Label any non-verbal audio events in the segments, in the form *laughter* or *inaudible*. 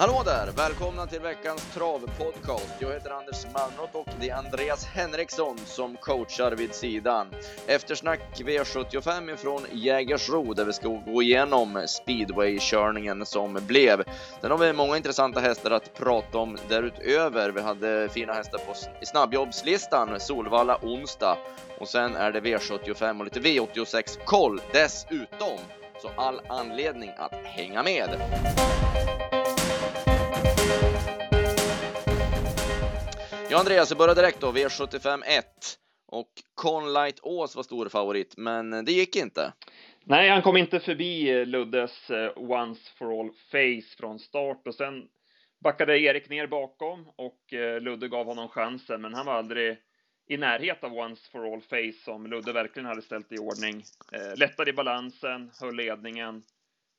Hallå där! Välkomna till veckans travpodcast. Jag heter Anders Malmrot och det är Andreas Henriksson som coachar vid sidan. Eftersnack V75 ifrån Jägersro där vi ska gå igenom speedwaykörningen som blev. Sen har vi många intressanta hästar att prata om därutöver. Vi hade fina hästar på snabbjobbslistan Solvalla onsdag och sen är det V75 och lite V86-koll dessutom. Så all anledning att hänga med. Ja, Andreas, vi börjar direkt då. V75 1 och Conlight Ås var stor favorit, men det gick inte. Nej, han kom inte förbi eh, Luddes eh, Once for All Face från start och sen backade Erik ner bakom och eh, Ludde gav honom chansen, men han var aldrig i närhet av Once for All Face som Ludde verkligen hade ställt i ordning. Lättade i balansen, höll ledningen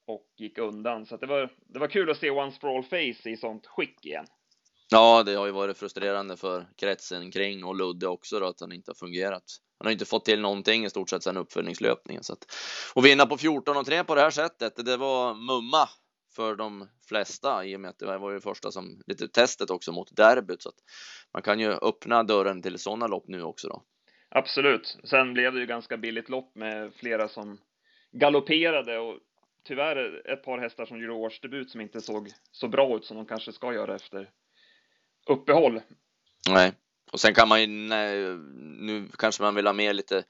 och gick undan. Så det var, det var kul att se Once for All Face i sånt skick igen. Ja, det har ju varit frustrerande för kretsen kring och Ludde också då, att han inte har fungerat. Han har inte fått till någonting i stort sett sedan uppföljningslöpningen. Så att, och vinna på 14 och 3 på det här sättet, det var mumma för de flesta i och med att det var ju första som lite testet också mot derbyt så att man kan ju öppna dörren till sådana lopp nu också då. Absolut. Sen blev det ju ganska billigt lopp med flera som galopperade och tyvärr ett par hästar som gjorde årsdebut som inte såg så bra ut som de kanske ska göra efter uppehåll. Nej, och sen kan man ju, nu kanske man vill ha med lite,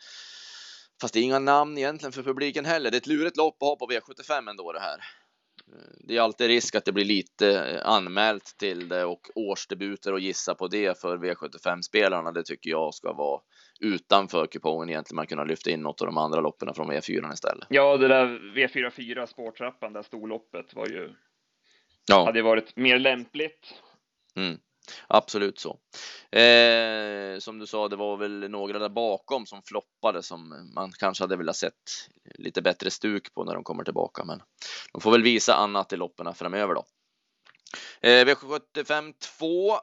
fast det är inga namn egentligen för publiken heller. Det är ett lurigt lopp att ha på V75 ändå det här. Det är alltid risk att det blir lite anmält till det och årsdebuter och gissa på det för V75-spelarna. Det tycker jag ska vara utanför kupongen egentligen. Man kunna lyfta in något av de andra loppen från V4 istället. Ja, det där V44 spårtrappan, där storloppet var ju. Ja, hade varit mer lämpligt. Mm. Absolut så. Eh, som du sa, det var väl några där bakom som floppade som man kanske hade velat sett lite bättre stuk på när de kommer tillbaka, men de får väl visa annat i loppen framöver då. Eh, V75 2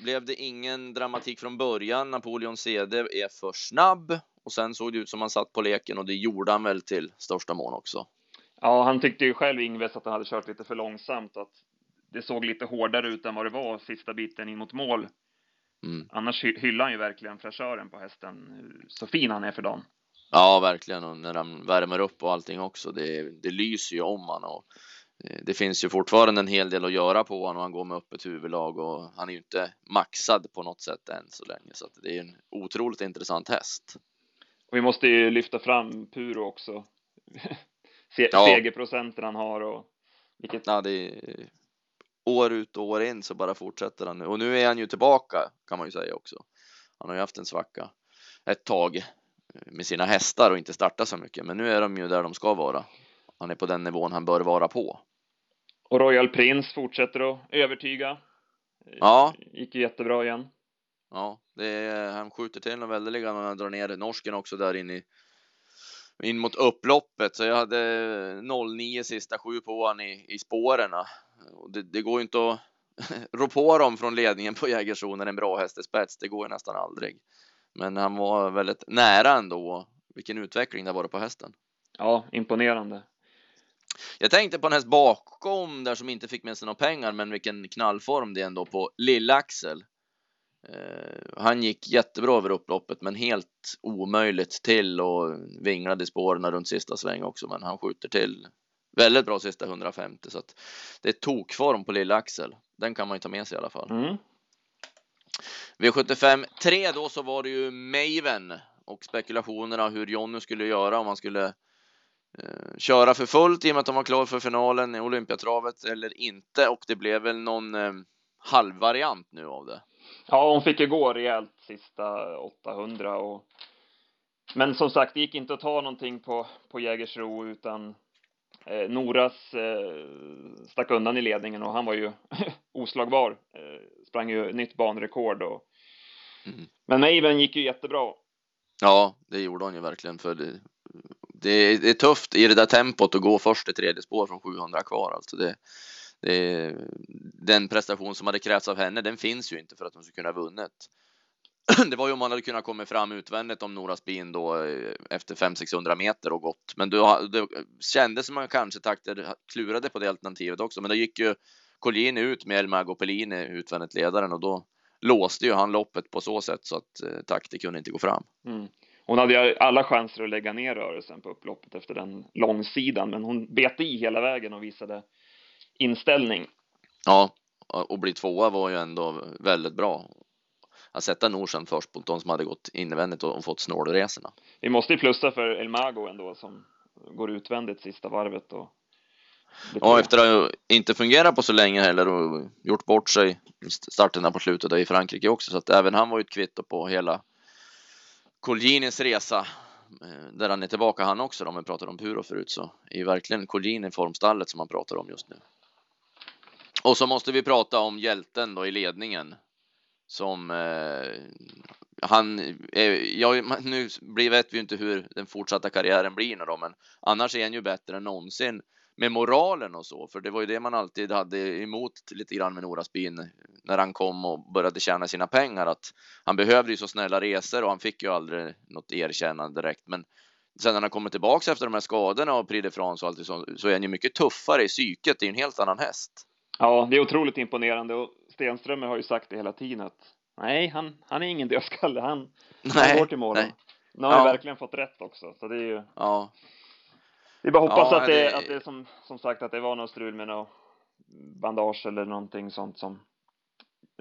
blev det ingen dramatik från början. Napoleon CD är för snabb och sen såg det ut som han satt på leken och det gjorde han väl till största mån också. Ja, han tyckte ju själv Ingves att han hade kört lite för långsamt och att det såg lite hårdare ut än vad det var sista biten in mot mål. Mm. Annars hyllar han ju verkligen fräschören på hästen. Så fin han är för dagen. Ja, verkligen. Och när han värmer upp och allting också. Det, det lyser ju om han och eh, det finns ju fortfarande en hel del att göra på honom och han går med öppet huvudlag och han är ju inte maxad på något sätt än så länge så det är en otroligt intressant häst. Och vi måste ju lyfta fram Puro också. *laughs* Se ja. Segerprocenten han har och vilket. Ja, det är år ut och år in så bara fortsätter han nu och nu är han ju tillbaka kan man ju säga också. Han har ju haft en svacka ett tag med sina hästar och inte startat så mycket, men nu är de ju där de ska vara. Han är på den nivån han bör vara på. Och Royal Prince fortsätter att övertyga. Ja. Gick jättebra igen. Ja, det är, han skjuter till en väldeliga när han drar ner norsken också där in i in mot upploppet så jag hade 09 sista sju på han i, i spåren det, det går ju inte att *laughs* rå på dem från ledningen på Jägersro när en bra häst är spets. Det går ju nästan aldrig. Men han var väldigt nära ändå. Vilken utveckling det varit på hästen. Ja, imponerande. Jag tänkte på en häst bakom där som inte fick med sig några pengar, men vilken knallform det är ändå på Lill-Axel. Eh, han gick jättebra över upploppet, men helt omöjligt till och vinglade i spåren runt sista sväng också. Men han skjuter till Väldigt bra sista 150 så att det är tokform på lilla Axel. Den kan man ju ta med sig i alla fall. Mm. V75 3 då så var det ju Maven och spekulationerna hur Jonny skulle göra om han skulle eh, köra för fullt i och med att de var klar för finalen i Olympiatravet eller inte och det blev väl någon eh, halvvariant nu av det. Ja, hon fick ju gå rejält sista 800 och men som sagt, det gick inte att ta någonting på på Jägersro utan Eh, Noras eh, stack undan i ledningen och han var ju *laughs* oslagbar. Eh, sprang ju nytt banrekord och mm. men Maven gick ju jättebra. Ja, det gjorde hon ju verkligen för det, det, det är tufft i det där tempot att gå först i tredje spår från 700 kvar alltså. Det, det, den prestation som hade krävts av henne, den finns ju inte för att hon skulle kunna ha vunnit. Det var ju om man hade kunnat komma fram utvändigt om Nora Spin då eh, efter 500-600 meter och gått. Men då, det kändes som man kanske takter klurade på det alternativet också. Men det gick ju Colgjini ut med El Mago Pellini utvändigt ledaren och då låste ju han loppet på så sätt så att eh, takter kunde inte gå fram. Mm. Hon hade ju alla chanser att lägga ner rörelsen på upploppet efter den långsidan, men hon bet i hela vägen och visade inställning. Ja, och bli tvåa var ju ändå väldigt bra. Att sätta Norsen först på de som hade gått invändigt och fått snålresorna. Vi måste ju plussa för Elmago ändå som går utvändigt sista varvet och Ja, efter att inte fungerat på så länge heller och gjort bort sig starten på slutet i Frankrike också, så att även han var ju ett kvitto på hela Colginis resa eh, där han är tillbaka han också om vi pratade om Puro förut så är ju verkligen Colgini formstallet som man pratar om just nu. Och så måste vi prata om hjälten då i ledningen som eh, han, eh, ja, nu blir, vet vi ju inte hur den fortsatta karriären blir nu då, men annars är han ju bättre än någonsin med moralen och så, för det var ju det man alltid hade emot lite grann med Nora Spin när han kom och började tjäna sina pengar, att han behövde ju så snälla resor och han fick ju aldrig något erkännande direkt. Men sen när han kommer tillbaks efter de här skadorna och Prix de France och allt så, så är han ju mycket tuffare i psyket. Det är en helt annan häst. Ja, det är otroligt imponerande och Stenströmer har ju sagt det hela tiden att nej, han, han är ingen dödskalle. Han, nej, han går till mål. Nu har ja. verkligen fått rätt också, så det är ju. Ja. Vi bara hoppas ja, att, det, det, att det som, som sagt att det var något strul med något bandage eller någonting sånt som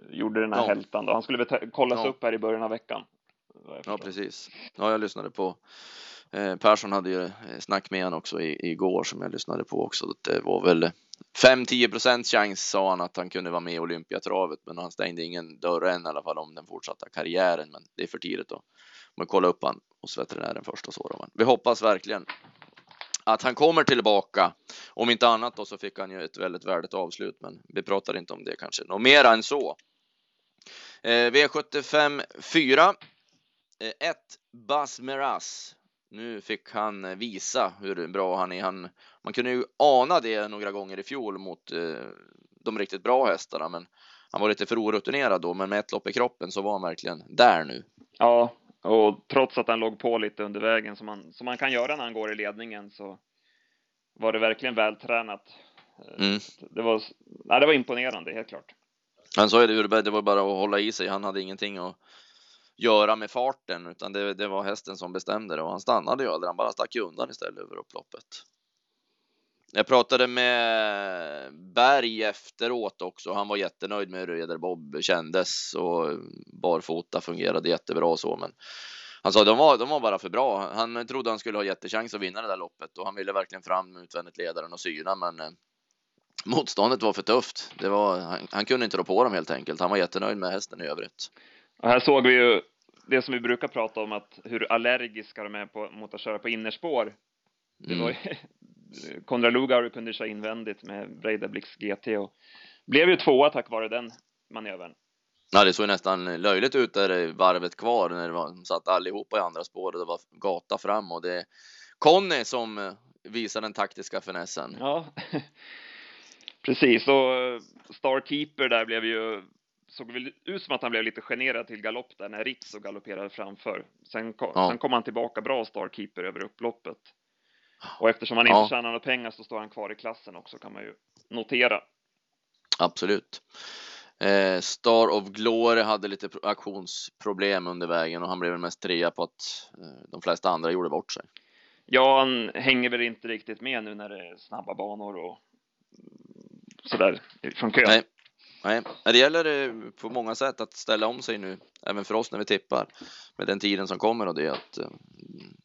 gjorde den här ja. hältan då. Han skulle väl kollas ja. upp här i början av veckan. Ja, precis. Ja, jag lyssnade på eh, Persson hade ju eh, snack med honom också i, igår som jag lyssnade på också. Det var väl 5-10 procents chans sa han att han kunde vara med i Olympiatravet, men han stängde ingen dörr än i alla fall om den fortsatta karriären. Men det är för tidigt att kolla upp han hos veterinären först och så. Då. Vi hoppas verkligen att han kommer tillbaka. Om inte annat då så fick han ju ett väldigt värdigt avslut, men vi pratar inte om det kanske något mer än så. Eh, V75 4. 1. Eh, Bas Meras. Nu fick han visa hur bra han är. Han, man kunde ju ana det några gånger i fjol mot eh, de riktigt bra hästarna, men han var lite för orutinerad då, men med ett lopp i kroppen så var han verkligen där nu. Ja, och trots att han låg på lite under vägen som man, som man kan göra när han går i ledningen så var det verkligen vältränat. Mm. Det, var, nej, det var imponerande, helt klart. Han sa ju det, det var bara att hålla i sig. Han hade ingenting att göra med farten, utan det, det var hästen som bestämde det och han stannade ju aldrig. Han bara stack undan istället över upploppet. Jag pratade med Berg efteråt också. Han var jättenöjd med hur Reder Bob kändes och barfota fungerade jättebra och så, men han sa de var, de var bara för bra. Han trodde han skulle ha jättechans att vinna det där loppet och han ville verkligen fram med utvändigt ledaren och syna, men eh, motståndet var för tufft. Det var, han, han, kunde inte rå på dem helt enkelt. Han var jättenöjd med hästen i övrigt. Och här såg vi ju det som vi brukar prata om, att hur allergiska de är på, mot att köra på innerspår. Det mm. *laughs* var Konrad Lugauer kunde köra invändigt med Breidablix GT och blev ju tvåa tack vare den manövern. Ja, det såg nästan löjligt ut där varvet kvar när det var, satt allihopa i andra spår och det var gata fram och det är Conny som visar den taktiska finessen. Ja, *laughs* precis och Starkeeper där blev ju såg väl ut som att han blev lite generad till galopp där när Rizzo galopperade framför. Sen kom, ja. sen kom han tillbaka bra Starkeeper över upploppet. Och eftersom han inte ja. tjänar några pengar så står han kvar i klassen också kan man ju notera. Absolut. Eh, Star of Glory hade lite aktionsproblem under vägen och han blev mest trea på att eh, de flesta andra gjorde bort sig. Ja, han hänger väl inte riktigt med nu när det är snabba banor och sådär från kön. Nej. Nej, det gäller eh, på många sätt att ställa om sig nu, även för oss när vi tippar med den tiden som kommer och det är att eh,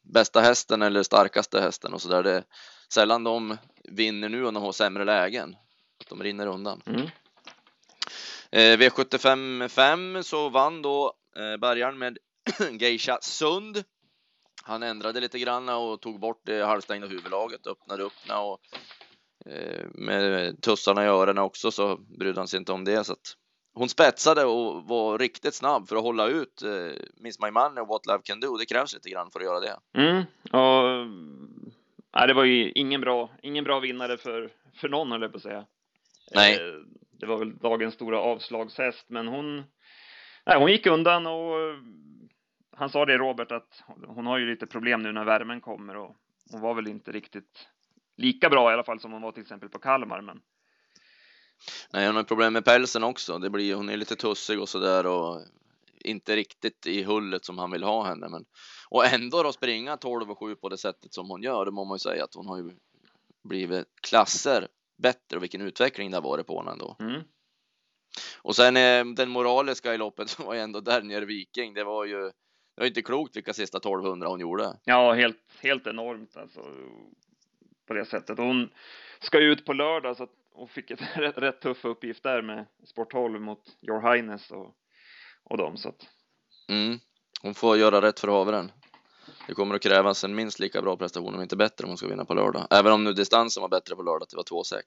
bästa hästen eller starkaste hästen och så där. Det är sällan de vinner nu och de har sämre lägen. Att de rinner undan. Mm. Eh, V75 5 så vann då eh, bärgaren med *clears throat* Geisha Sund. Han ändrade lite grann och tog bort det halvstängda huvudlaget, öppnade upp och med tussarna i öronen också så brydde han sig inte om det. Så att hon spetsade och var riktigt snabb för att hålla ut eh, Miss My Money och What Love Can Do. Det krävs lite grann för att göra det. Mm, och nej, det var ju ingen bra, ingen bra vinnare för, för någon, höll jag på att säga. Nej. Eh, det var väl dagens stora avslagshäst, men hon, nej, hon gick undan och han sa det Robert att hon har ju lite problem nu när värmen kommer och hon var väl inte riktigt lika bra i alla fall som hon var till exempel på Kalmar, men Nej, hon har problem med pälsen också. Det blir, hon är lite tussig och sådär och inte riktigt i hullet som han vill ha henne. Men, och ändå då springa 12 och 7 på det sättet som hon gör, det må man ju säga att hon har ju blivit klasser bättre och vilken utveckling det har varit på henne ändå. Mm. Och sen eh, den moraliska i loppet *laughs* var ju ändå där nere Viking. Det var ju det var inte klokt vilka sista 1200 hon gjorde. Ja, helt, helt enormt alltså. På det sättet. Hon ska ju ut på lördag så att, och fick ett *laughs* rätt, rätt tuff uppgift där med Sport 12 mot Your Highness och, och dem så att. Mm. Hon får göra rätt för havren. Det kommer att krävas en minst lika bra prestation om inte bättre om hon ska vinna på lördag. Även om nu distansen var bättre på lördag, det var 2,6.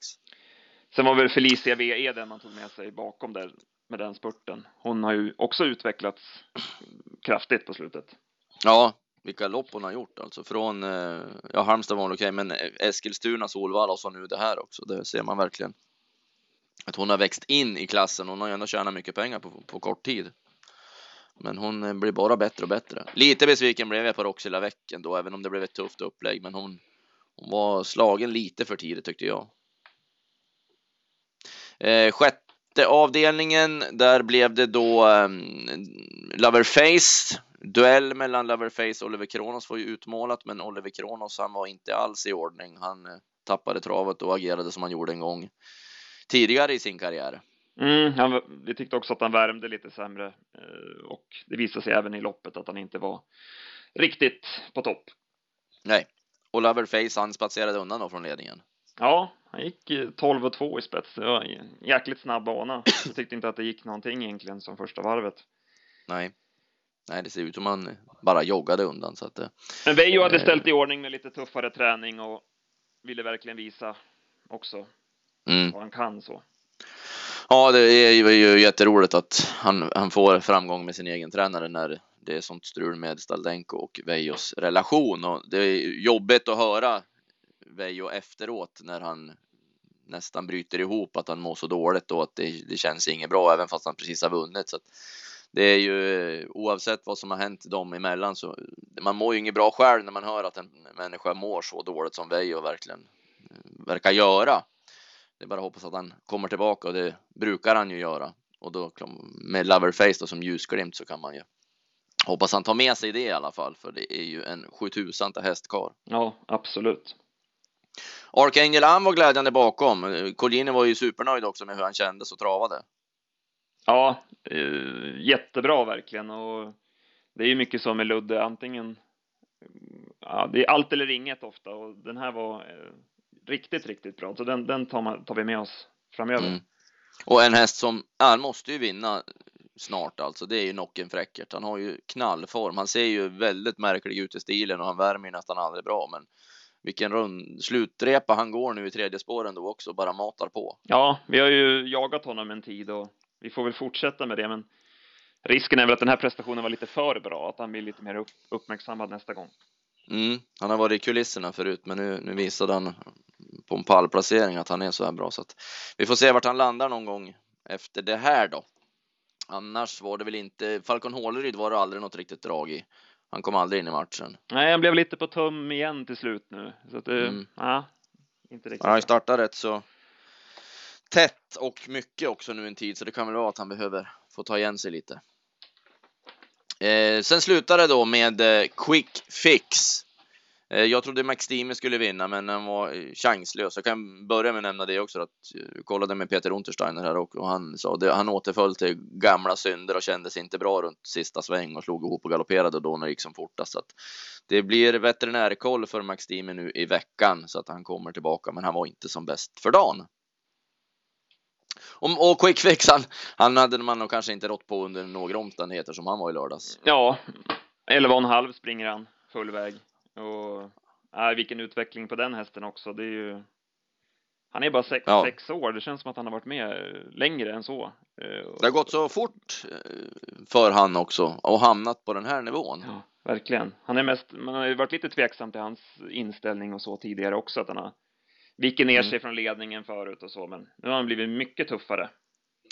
Sen var väl Felicia VE den man tog med sig bakom där med den spurten. Hon har ju också utvecklats kraftigt på slutet. Ja, vilka lopp hon har gjort alltså från, eh, ja Halmstad var okej, okay, men eh, Eskilstuna, Solvalla och så nu det här också. Det ser man verkligen. Att hon har växt in i klassen. Hon har ju ändå tjänat mycket pengar på, på kort tid. Men hon eh, blir bara bättre och bättre. Lite besviken blev jag på Roxilla veckan då, även om det blev ett tufft upplägg. Men hon, hon var slagen lite för tidigt tyckte jag. Eh, sjätte avdelningen, där blev det då eh, Loverface. Duell mellan Loverface och Oliver Kronos var ju utmålat, men Oliver Kronos han var inte alls i ordning. Han eh, tappade travet och agerade som han gjorde en gång tidigare i sin karriär. Mm, han, vi tyckte också att han värmde lite sämre eh, och det visade sig även i loppet att han inte var riktigt på topp. Nej, och Loverface han spatserade undan då från ledningen. Ja, han gick 12 och 2 i spets. Det var en jäkligt snabb bana. Jag tyckte inte att det gick någonting egentligen som första varvet. Nej, nej, det ser ut som han bara joggade undan så att. Eh, Men Veijo hade ställt i ordning med lite tuffare träning och ville verkligen visa också mm. vad han kan så. Ja, det är ju jätteroligt att han, han får framgång med sin egen tränare när det är sånt strul med Staldenko och Veijos relation och det är jobbigt att höra Veijo efteråt när han nästan bryter ihop att han mår så dåligt och att det, det känns inget bra även fast han precis har vunnit. Så det är ju oavsett vad som har hänt dem emellan så man mår ju inget bra själv när man hör att en människa mår så dåligt som Veijo verkligen verkar göra. Det är bara att hoppas att han kommer tillbaka och det brukar han ju göra. Och då med Loverface då som ljusglimt så kan man ju hoppas han tar med sig det i alla fall, för det är ju en 7000 hästkar. Ja, absolut. Archangel han var glädjande bakom. Collini var ju supernöjd också med hur han kändes och travade. Ja, eh, jättebra verkligen och det är ju mycket så med Ludde, antingen ja, det är allt eller inget ofta och den här var eh, riktigt, riktigt bra. Så den, den tar, man, tar vi med oss framöver. Mm. Och en häst som, han måste ju vinna snart alltså. Det är ju Nocken Fräckert. Han har ju knallform. Han ser ju väldigt märklig ut i stilen och han värmer ju nästan aldrig bra. Men vilken rund slutrepa han går nu i tredje spåren då också, bara matar på. Ja, vi har ju jagat honom en tid och vi får väl fortsätta med det, men risken är väl att den här prestationen var lite för bra, att han blir lite mer upp, uppmärksammad nästa gång. Mm, han har varit i kulisserna förut, men nu, nu visade han på en pallplacering att han är så här bra så att vi får se vart han landar någon gång efter det här då. Annars var det väl inte Falcon Håleryd var det aldrig något riktigt drag i. Han kom aldrig in i matchen. Nej, han blev lite på tum igen till slut nu så att det, mm. ja, inte riktigt. Han startar rätt så tätt och mycket också nu en tid så det kan väl vara att han behöver få ta igen sig lite. Eh, sen slutade det då med eh, Quick Fix. Eh, jag trodde Max Dime skulle vinna, men han var eh, chanslös. Jag kan börja med att nämna det också, att jag kollade med Peter Untersteiner här och, och han sa det, han återföll till gamla synder och kändes inte bra runt sista sväng och slog ihop och galopperade då när det gick som fortast. Så att det blir veterinärkoll för Max Dime nu i veckan så att han kommer tillbaka, men han var inte som bäst för dagen. Och Quick Fix, han, han hade man nog kanske inte rått på under några omständigheter som han var i lördags. Ja, 11,5 springer han full väg. Och äh, vilken utveckling på den hästen också. Det är ju han är bara sex, ja. sex år. Det känns som att han har varit med längre än så. Eh, det har gått så fort eh, för han också och hamnat på den här nivån. Ja, verkligen. Han är mest, man har ju varit lite tveksam till hans inställning och så tidigare också, att han har vikit ner mm. sig från ledningen förut och så, men nu har han blivit mycket tuffare.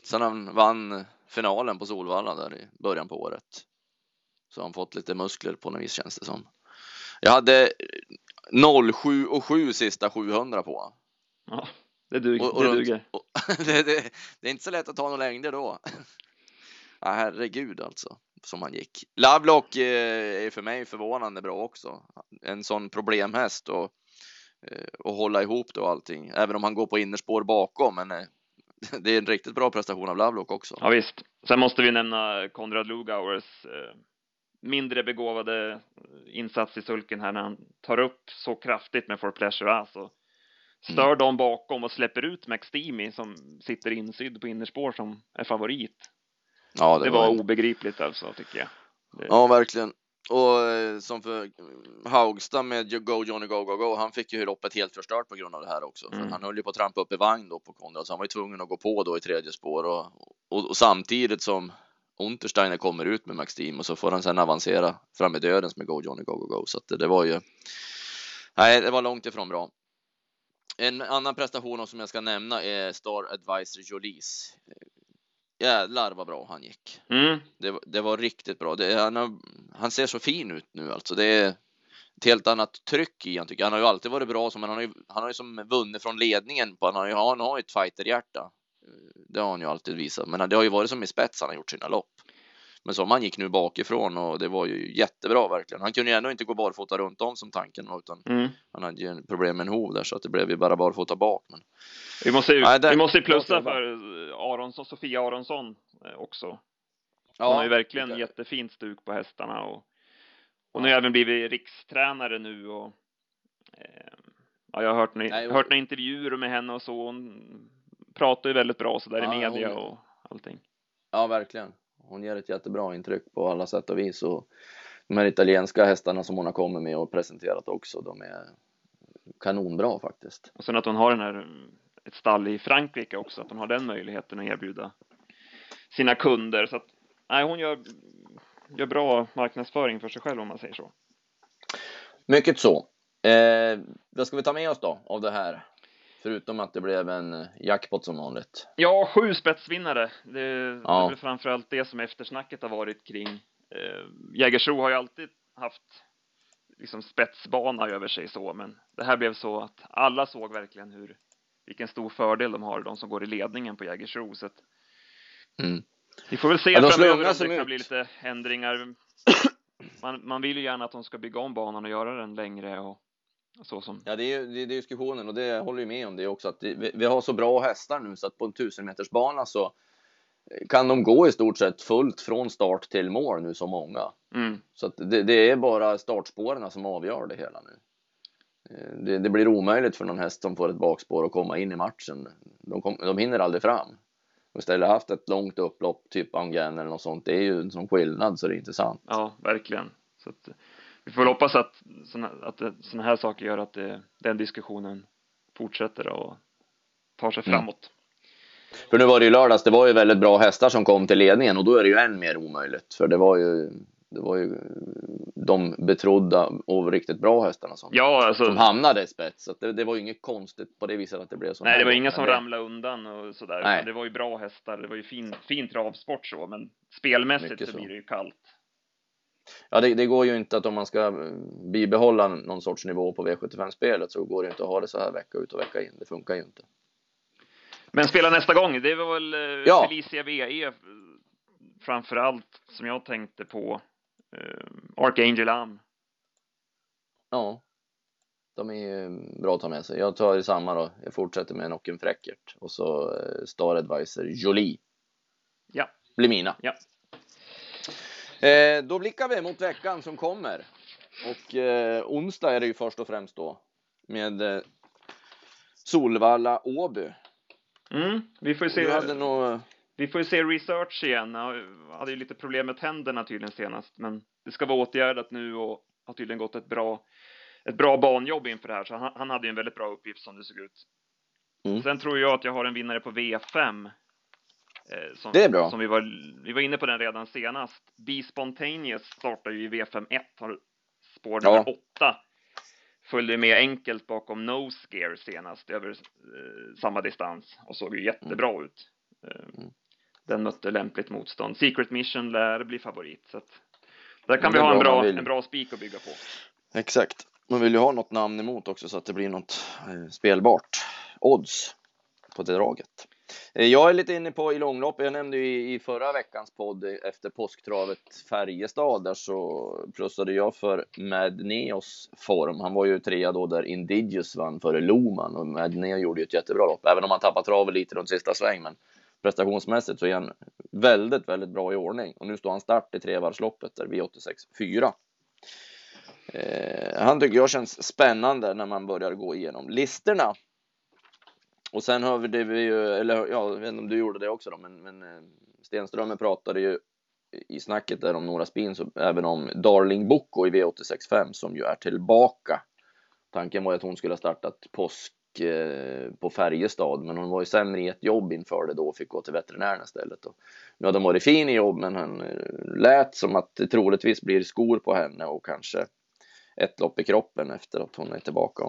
Sen han vann finalen på Solvalla där i början på året. Så har han fått lite muskler på något vis känns det som. Jag hade 07 och 7 sista 700 på. Ja. det, duger. Och, och det, duger. Och, *laughs* det, det, det, är inte så lätt att ta några längder då. *laughs* ja, herregud alltså, som han gick. Lovelock eh, är för mig förvånande bra också. En sån problemhäst och, och hålla ihop det och allting. Även om han går på innerspår bakom, men eh, *laughs* det är en riktigt bra prestation av Lovelock också. Ja visst. Sen måste vi nämna Konrad Lugauers eh, mindre begåvade insats i sulken här när han tar upp så kraftigt med For Pleasure alltså. Stör mm. dem bakom och släpper ut McSteamy som sitter insydd på innerspår som är favorit. Ja, det, det var, var obegripligt alltså tycker jag. Det... Ja, verkligen. Och eh, som för Haugstad med Go Johnny Go Go Go, han fick ju loppet helt förstört på grund av det här också. Mm. Han höll ju på att trampa upp i vagn då på Konrad, så han var ju tvungen att gå på då i tredje spår och, och, och samtidigt som Untersteiner kommer ut med Max Team och så får han sen avancera fram i dödens med Go Johnny Go Go Go. Så att det, det var ju. Nej, det var långt ifrån bra. En annan prestation som jag ska nämna är Star Advisor Jolies. Jävlar vad bra han gick. Mm. Det, det, var riktigt bra. Det, han, han, ser så fin ut nu alltså. Det är ett helt annat tryck i han tycker. Han har ju alltid varit bra, men han har ju, han har ju som vunnit från ledningen på. Han har ju, han har ju ett fighterhjärta. Det har han ju alltid visat, men det har ju varit som i spets han har gjort sina lopp. Men som han gick nu bakifrån och det var ju jättebra verkligen. Han kunde ju ändå inte gå barfota runt om som tanken var utan mm. han hade ju problem med en hov där så att det blev ju bara barfota bak. Men... Vi måste ju, Nej, det... vi måste ju plussa för Aronsson, Sofia Aronsson eh, också. Hon ja, har ju verkligen det... jättefint stuk på hästarna och hon har ju även blivit rikstränare nu och eh, ja, jag har hört, Nej, hört några intervjuer med henne och så. Hon pratar ju väldigt bra så där ja, i media hon... och allting. Ja, verkligen. Hon ger ett jättebra intryck på alla sätt och vis och de här italienska hästarna som hon har kommit med och presenterat också, de är kanonbra faktiskt. Och sen att hon har den här, ett stall i Frankrike också, att hon har den möjligheten att erbjuda sina kunder så att nej, hon gör, gör bra marknadsföring för sig själv om man säger så. Mycket så. Eh, vad ska vi ta med oss då av det här? Förutom att det blev en jackpot som vanligt. Ja, sju spetsvinnare. Det, ja. det är framförallt det som eftersnacket har varit kring. Eh, Jägersro har ju alltid haft liksom spetsbana över sig så, men det här blev så att alla såg verkligen hur vilken stor fördel de har, de som går i ledningen på Jägersro. Så att, mm. Vi får väl se ja, framöver om det kan ut. bli lite ändringar. Man, man vill ju gärna att de ska bygga om banan och göra den längre och. Ja, det är det är diskussionen och det håller ju med om det också att vi, vi, har så bra hästar nu så att på en tusen meters bana så kan de gå i stort sett fullt från start till mål nu så många. Mm. Så att det, det, är bara startspåren som avgör det hela nu. Eh, det, det, blir omöjligt för någon häst som får ett bakspår att komma in i matchen. De, kom, de hinner aldrig fram. Och istället haft ett långt upplopp, typ Angen eller något sånt, det är ju en sån skillnad så det är intressant. Ja, verkligen. Så att, vi får väl hoppas att såna, att såna här saker gör att det, den diskussionen fortsätter och tar sig mm. framåt. För nu var det ju lördags, det var ju väldigt bra hästar som kom till ledningen och då är det ju än mer omöjligt. För det var ju, det var ju de betrodda och riktigt bra hästarna som, ja, alltså, som hamnade i spets. Så det, det, var ju inget konstigt på det viset att det blev så. Nej, det var inga som ramlade undan och sådär. Nej. Det var ju bra hästar, det var ju fin, fin travsport så, men spelmässigt så. så blir det ju kallt. Ja, det, det, går ju inte att om man ska eh, bibehålla någon sorts nivå på V75-spelet så går det inte att ha det så här vecka ut och vecka in. Det funkar ju inte. Men spela nästa gång, det var väl eh, ja. Felicia VE framför allt som jag tänkte på. Eh, Archangel Am. Ja, de är ju bra att ta med sig. Jag tar samma då. Jag fortsätter med Nocken Fräckert och så eh, Star Advisor Jolie. Ja. Blir mina. Ja. Eh, då blickar vi mot veckan som kommer. Och eh, onsdag är det ju först och främst då med eh, Solvalla Åby. Mm, vi får ju se. Nog... Vi får se research igen. Jag hade ju lite problem med tänderna tydligen senast, men det ska vara åtgärdat nu och har tydligen gått ett bra, ett bra banjobb inför det här, så han, han hade ju en väldigt bra uppgift som det såg ut. Mm. Sen tror jag att jag har en vinnare på V5 Eh, som, det är bra. Som vi, var, vi var inne på den redan senast. Be Spontaneous startar ju i V51, har spår nummer ja. 8. Följde med enkelt bakom No Scare senast över eh, samma distans och såg ju jättebra mm. ut. Eh, mm. Den mötte lämpligt motstånd. Secret Mission lär bli favorit. Så att där kan vi ha en bra, en bra spik att bygga på. Exakt. Man vill ju ha något namn emot också så att det blir något eh, spelbart. Odds. på det draget. Eh, jag är lite inne på i långlopp. Jag nämnde ju i, i förra veckans podd eh, efter påsktravet Färjestad där så plussade jag för Mad Neos form. Han var ju trea då där Indigius vann före Loman och Mad Neo gjorde ju ett jättebra lopp, även om han tappade travet lite runt sista sväng. Men prestationsmässigt så är han väldigt, väldigt bra i ordning och nu står han start i trevarvsloppet där V86 4. Eh, han tycker jag känns spännande när man börjar gå igenom listorna. Och sen har vi det ju, eller ja, jag vet inte om du gjorde det också då, men, men eh, Stenströmer pratade ju i snacket där om Nora Spin, så även om Darling Boko i V865 som ju är tillbaka. Tanken var ju att hon skulle ha startat påsk eh, på Färjestad, men hon var ju sämre i ett jobb inför det då och fick gå till veterinären istället. Och nu hade hon varit fin i jobb, men han eh, lät som att det troligtvis blir skor på henne och kanske ett lopp i kroppen efter att hon är tillbaka.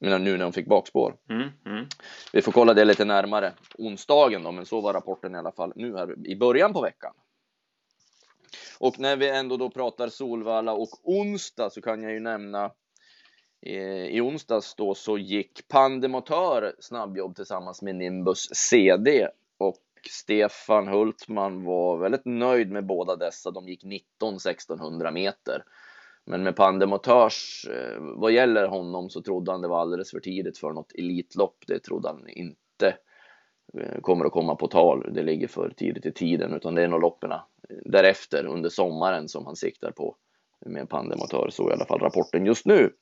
Men nu när hon fick bakspår. Mm, mm. Vi får kolla det lite närmare onsdagen då, men så var rapporten i alla fall nu här i början på veckan. Och när vi ändå då pratar Solvalla och onsdag så kan jag ju nämna eh, i onsdags då så gick Pandemotör snabbjobb tillsammans med Nimbus CD och Stefan Hultman var väldigt nöjd med båda dessa. De gick 19 1600 meter men med Pandemotörs, eh, vad gäller honom så trodde han det var alldeles för tidigt för något elitlopp. Det trodde han inte eh, kommer att komma på tal. Det ligger för tidigt i tiden, utan det är nog loppen eh, därefter under sommaren som han siktar på med Pandemotör. Så i alla fall rapporten just nu.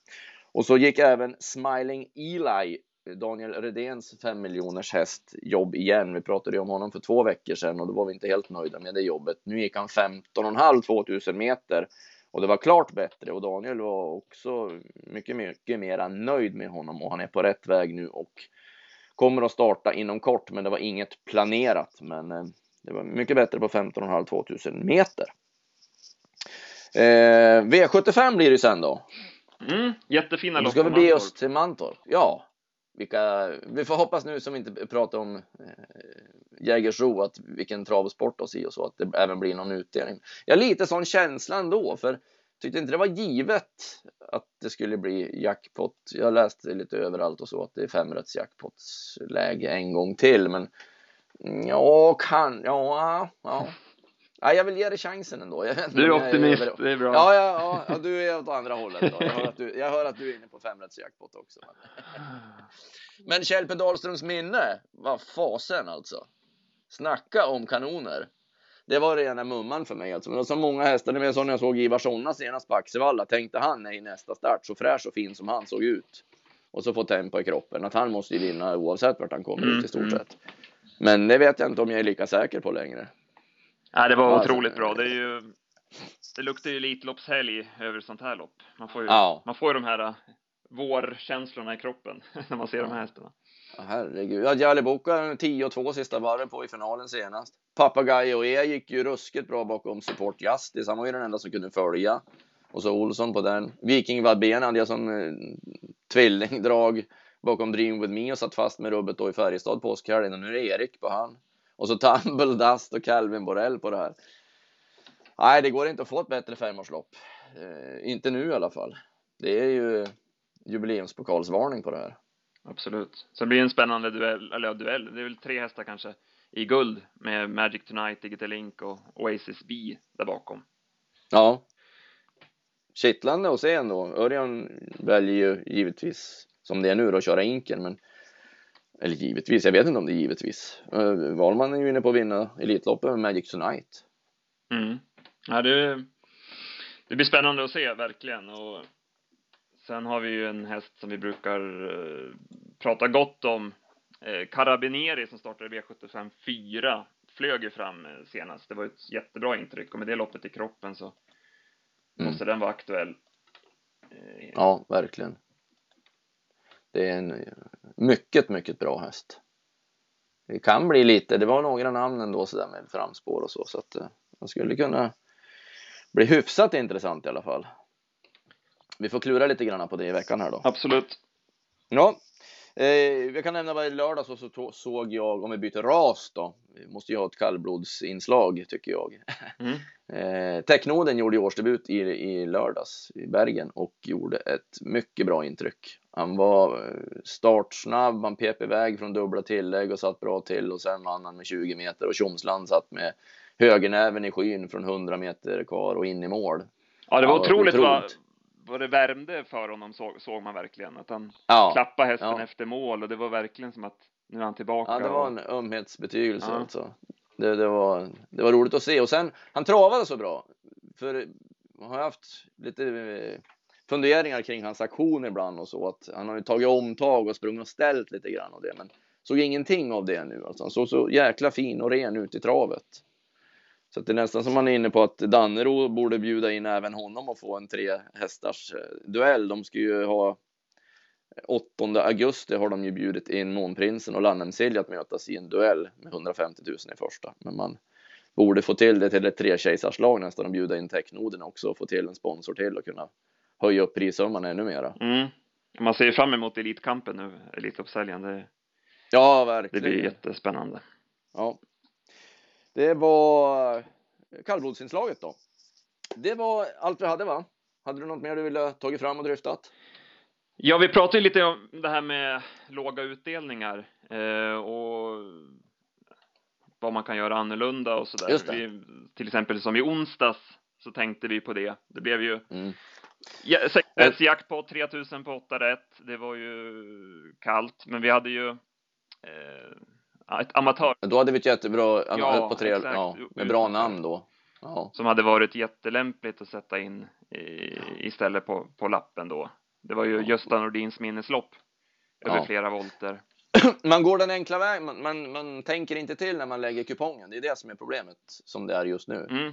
Och så gick även Smiling Eli, Daniel Redéns 5 miljoners häst, jobb igen. Vi pratade ju om honom för två veckor sedan och då var vi inte helt nöjda med det jobbet. Nu gick han 15,5 2000 meter och det var klart bättre och Daniel var också mycket, mycket mera nöjd med honom och han är på rätt väg nu och kommer att starta inom kort, men det var inget planerat. Men eh, det var mycket bättre på 15,5 2000 meter. Eh, V75 blir det sen då. Mm, jättefina lopp. Nu ska vi bege oss till Mantorp. Ja, vilka, vi får hoppas nu som inte pratar om eh, Jägersro, att vilken travsport och si oss i och så, att det även blir någon utdelning. Jag har lite sån känsla ändå, för tyckte inte det var givet att det skulle bli jackpot. Jag läste lite överallt och så att det är femrätts jackpotsläge en gång till, men mm, ja, kan, ja, ja. Ja, jag vill ge dig chansen ändå. du är optimist, är det är bra. Ja, ja, ja, du är åt andra hållet då. Jag hör att du, jag hör att du är inne på femrätts jackpot också. Men Kjell P Dahlströms minne, vad fasen alltså. Snacka om kanoner. Det var rena mumman för mig alltså. Men det var så många hästar. Det var så när jag såg Ivar Sonna senast på Axevalla. Tänkte han i nästa start så fräsch och fin som han såg ut. Och så få tempo i kroppen. Att han måste ju vinna oavsett vart han kommer mm, ut i stort mm. sett. Men det vet jag inte om jag är lika säker på längre. Ja, det var alltså, otroligt bra. Det är ju. Det luktar ju Elitloppshelg över sånt här lopp. Man får ju, ja. man får ju de här äh, vårkänslorna i kroppen *laughs* när man ser de här hästarna. Ja, herregud. Ja, Jaliboka 10 och 2 sista varven på i finalen senast. Papagayo E gick ju ruskigt bra bakom Support Justice. Han var ju den enda som kunde följa. Och så Olsson på den. Viking Vadben hade jag som eh, tvillingdrag bakom Dream With Me och satt fast med rubbet då i Färjestad påskhelgen. Och nu är det Erik på han. Och så Tumble Dust och Calvin Borrell på det här. Nej, det går inte att få ett bättre femårslopp. Eh, inte nu i alla fall. Det är ju jubileumspokalsvarning på det här. Absolut. Så det blir en spännande duell, eller ja, duell. Det är väl tre hästar kanske i guld med Magic Tonight, Digital Link och Oasis B där bakom. Ja. Kittlande att se ändå. Örjan väljer ju givetvis som det är nu då att köra Inken, men eller givetvis, jag vet inte om det är givetvis. Valman är ju inne på att vinna Elitloppet med Magic Tonight. Mm. Ja, det, det blir spännande att se verkligen och sen har vi ju en häst som vi brukar uh, prata gott om. Carabinieri som startade V75 4 flög ju fram senast. Det var ett jättebra intryck och med det loppet i kroppen så mm. måste den vara aktuell. Ja, verkligen. Det är en mycket, mycket bra häst. Det kan bli lite, det var några namn ändå sådär med framspår och så, så att eh, den skulle kunna bli hyfsat intressant i alla fall. Vi får klura lite grann på det i veckan här då. Absolut. Ja, eh, jag kan nämna vad i lördags så, så såg jag, om vi byter ras då, vi måste ju ha ett kallblodsinslag tycker jag. Mm. *laughs* eh, Technoden gjorde årsdebut i, i lördags i Bergen och gjorde ett mycket bra intryck Han var eh, startsnabb, han pep iväg från dubbla tillägg och satt bra till och sen vann han med 20 meter och Tjomsland satt med högernäven i skyn från 100 meter kvar och in i mål. Ja, det var ja, otroligt, otroligt. Vad, vad det värmde för honom såg, såg man verkligen. Att han ja, klappade hästen ja. efter mål och det var verkligen som att nu är han tillbaka. Ja, det var en ömhetsbetygelse ja. alltså. Det, det, var, det var roligt att se och sen han travade så bra. För man har haft lite eh, funderingar kring hans aktion ibland och så att han har ju tagit omtag och sprungit och ställt lite grann och det men såg ingenting av det nu alltså. Han såg så jäkla fin och ren ut i travet. Så det är nästan som man är inne på att Dannero borde bjuda in även honom och få en tre hästars eh, duell. De ska ju ha eh, 8 augusti har de ju bjudit in Månprinsen och Lannemsilja att mötas i en duell med 150 000 i första. Men man borde få till det till ett trekejsarslag nästan och bjuda in Technoden också och få till en sponsor till och kunna höja upp prissumman ännu mera. Mm. Man ser fram emot Elitkampen nu, Elitloppshelgen. Det, ja, verkligen. Det blir jättespännande. Ja. Det var kallblodsinslaget då. Det var allt vi hade va? Hade du något mer du ville tagit fram och dryftat? Ja, vi pratade lite om det här med låga utdelningar eh, och vad man kan göra annorlunda och sådär. Vi, till exempel som i onsdags så tänkte vi på det. Det blev ju mm. Ja, jakt på 3000 på 8 rätt. Det var ju kallt, men vi hade ju eh, ett amatör. Då hade vi ett jättebra ja, på tre, ja, med bra namn då. Ja. Som hade varit jättelämpligt att sätta in i, istället på, på lappen då. Det var ju Gösta Nordins minneslopp över ja. flera volter. *clears throat* Man går den enkla vägen, man, man, man, tänker inte till när man lägger kupongen. Det är det som är problemet som det är just nu. Mm.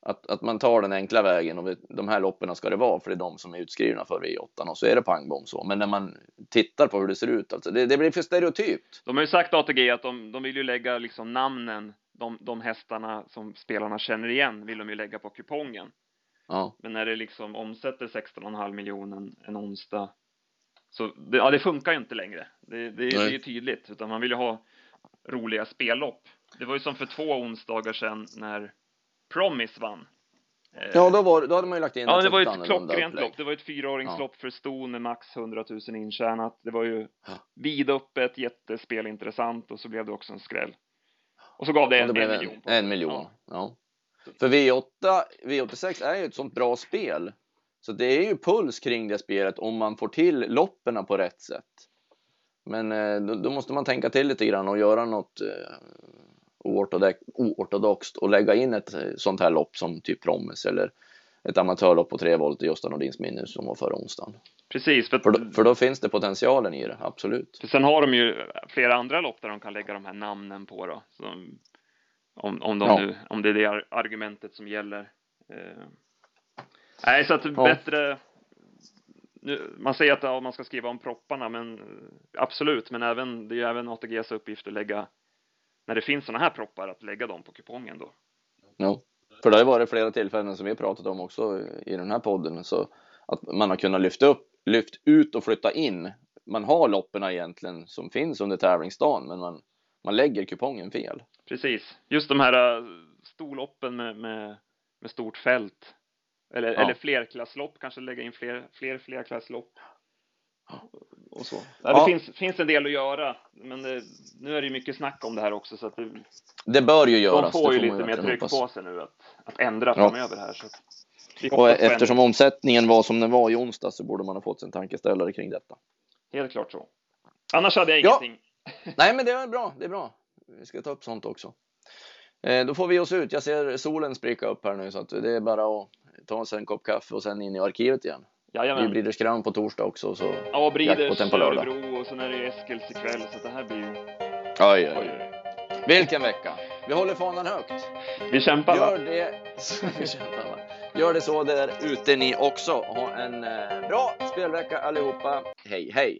Att, att man tar den enkla vägen och de här loppen ska det vara för det är de som är utskrivna för V8 och så är det pang bom så. Men när man tittar på hur det ser ut, alltså, det, det blir för stereotypt. De har ju sagt ATG att de, de vill ju lägga liksom namnen, de, de hästarna som spelarna känner igen vill de ju lägga på kupongen. Ja. Men när det liksom omsätter 16,5 miljoner en onsdag så det, ja, det funkar ju inte längre. Det, det, det är ju tydligt, utan man vill ju ha roliga spellopp. Det var ju som för två onsdagar sedan när Promise vann. Eh, ja, då, var, då hade man ju lagt in Ja, det var ju ett klockrent lopp. Det var ett fyraåringslopp ja. för ston med max 100 000 intjänat. Det var ju ja. vidöppet, jättespelintressant och så blev det också en skräll. Och så gav det en, en miljon. En miljon, ja. ja. För V8, V86 är ju ett sånt bra spel. Så det är ju puls kring det spelet om man får till loppen på rätt sätt. Men eh, då, då, måste man tänka till lite grann och göra något eh, oortodoxt och lägga in ett eh, sånt här lopp som typ Promise eller ett amatörlopp på tre volt i Gösta Nordins minne som var förra onsdagen. Precis. För, för, då, för då finns det potentialen i det, absolut. För sen har de ju flera andra lopp där de kan lägga de här namnen på då. Som om, om, de ja. nu, om det är det argumentet som gäller. Eh, nej, så att ja. bättre. Nu, man säger att ja, man ska skriva om propparna, men absolut, men även det är även ATGs uppgift att lägga när det finns sådana här proppar att lägga dem på kupongen då. Ja, för det har ju varit flera tillfällen som vi pratat om också i den här podden så att man har kunnat lyfta upp, lyft ut och flytta in. Man har loppen egentligen som finns under tävlingsdagen, men man man lägger kupongen fel. Precis. Just de här uh, storloppen med, med, med stort fält. Eller, ja. eller flerklasslopp, kanske lägga in fler, fler flerklasslopp. Och så. Ja, det ja. finns, finns en del att göra, men det, nu är det ju mycket snack om det här också så att det, det bör ju göras. De får ju lite mer tryck hoppas. på sig nu att, att ändra framöver här. Så och eftersom omsättningen var som den var i onsdag så borde man ha fått en tankeställare kring detta. Helt klart så. Annars hade jag ingenting. *laughs* Nej, men det är bra. Det är bra. Vi ska ta upp sånt också. Eh, då får vi oss ut. Jag ser solen spricka upp här nu så att det är bara att ta sig en kopp kaffe och sen in i arkivet igen. Jajamän. Det blir Breeders Crown på torsdag också. Så ja, Breeders, på Örebro och sen är det Eskils ikväll så det här blir ju... Oj, oj, oj. Vilken vecka! Vi håller fanan högt. Vi kämpar Gör det. *laughs* vi kämpar, va? Gör det så där ute ni också. Ha en eh, bra spelvecka allihopa. Hej, hej!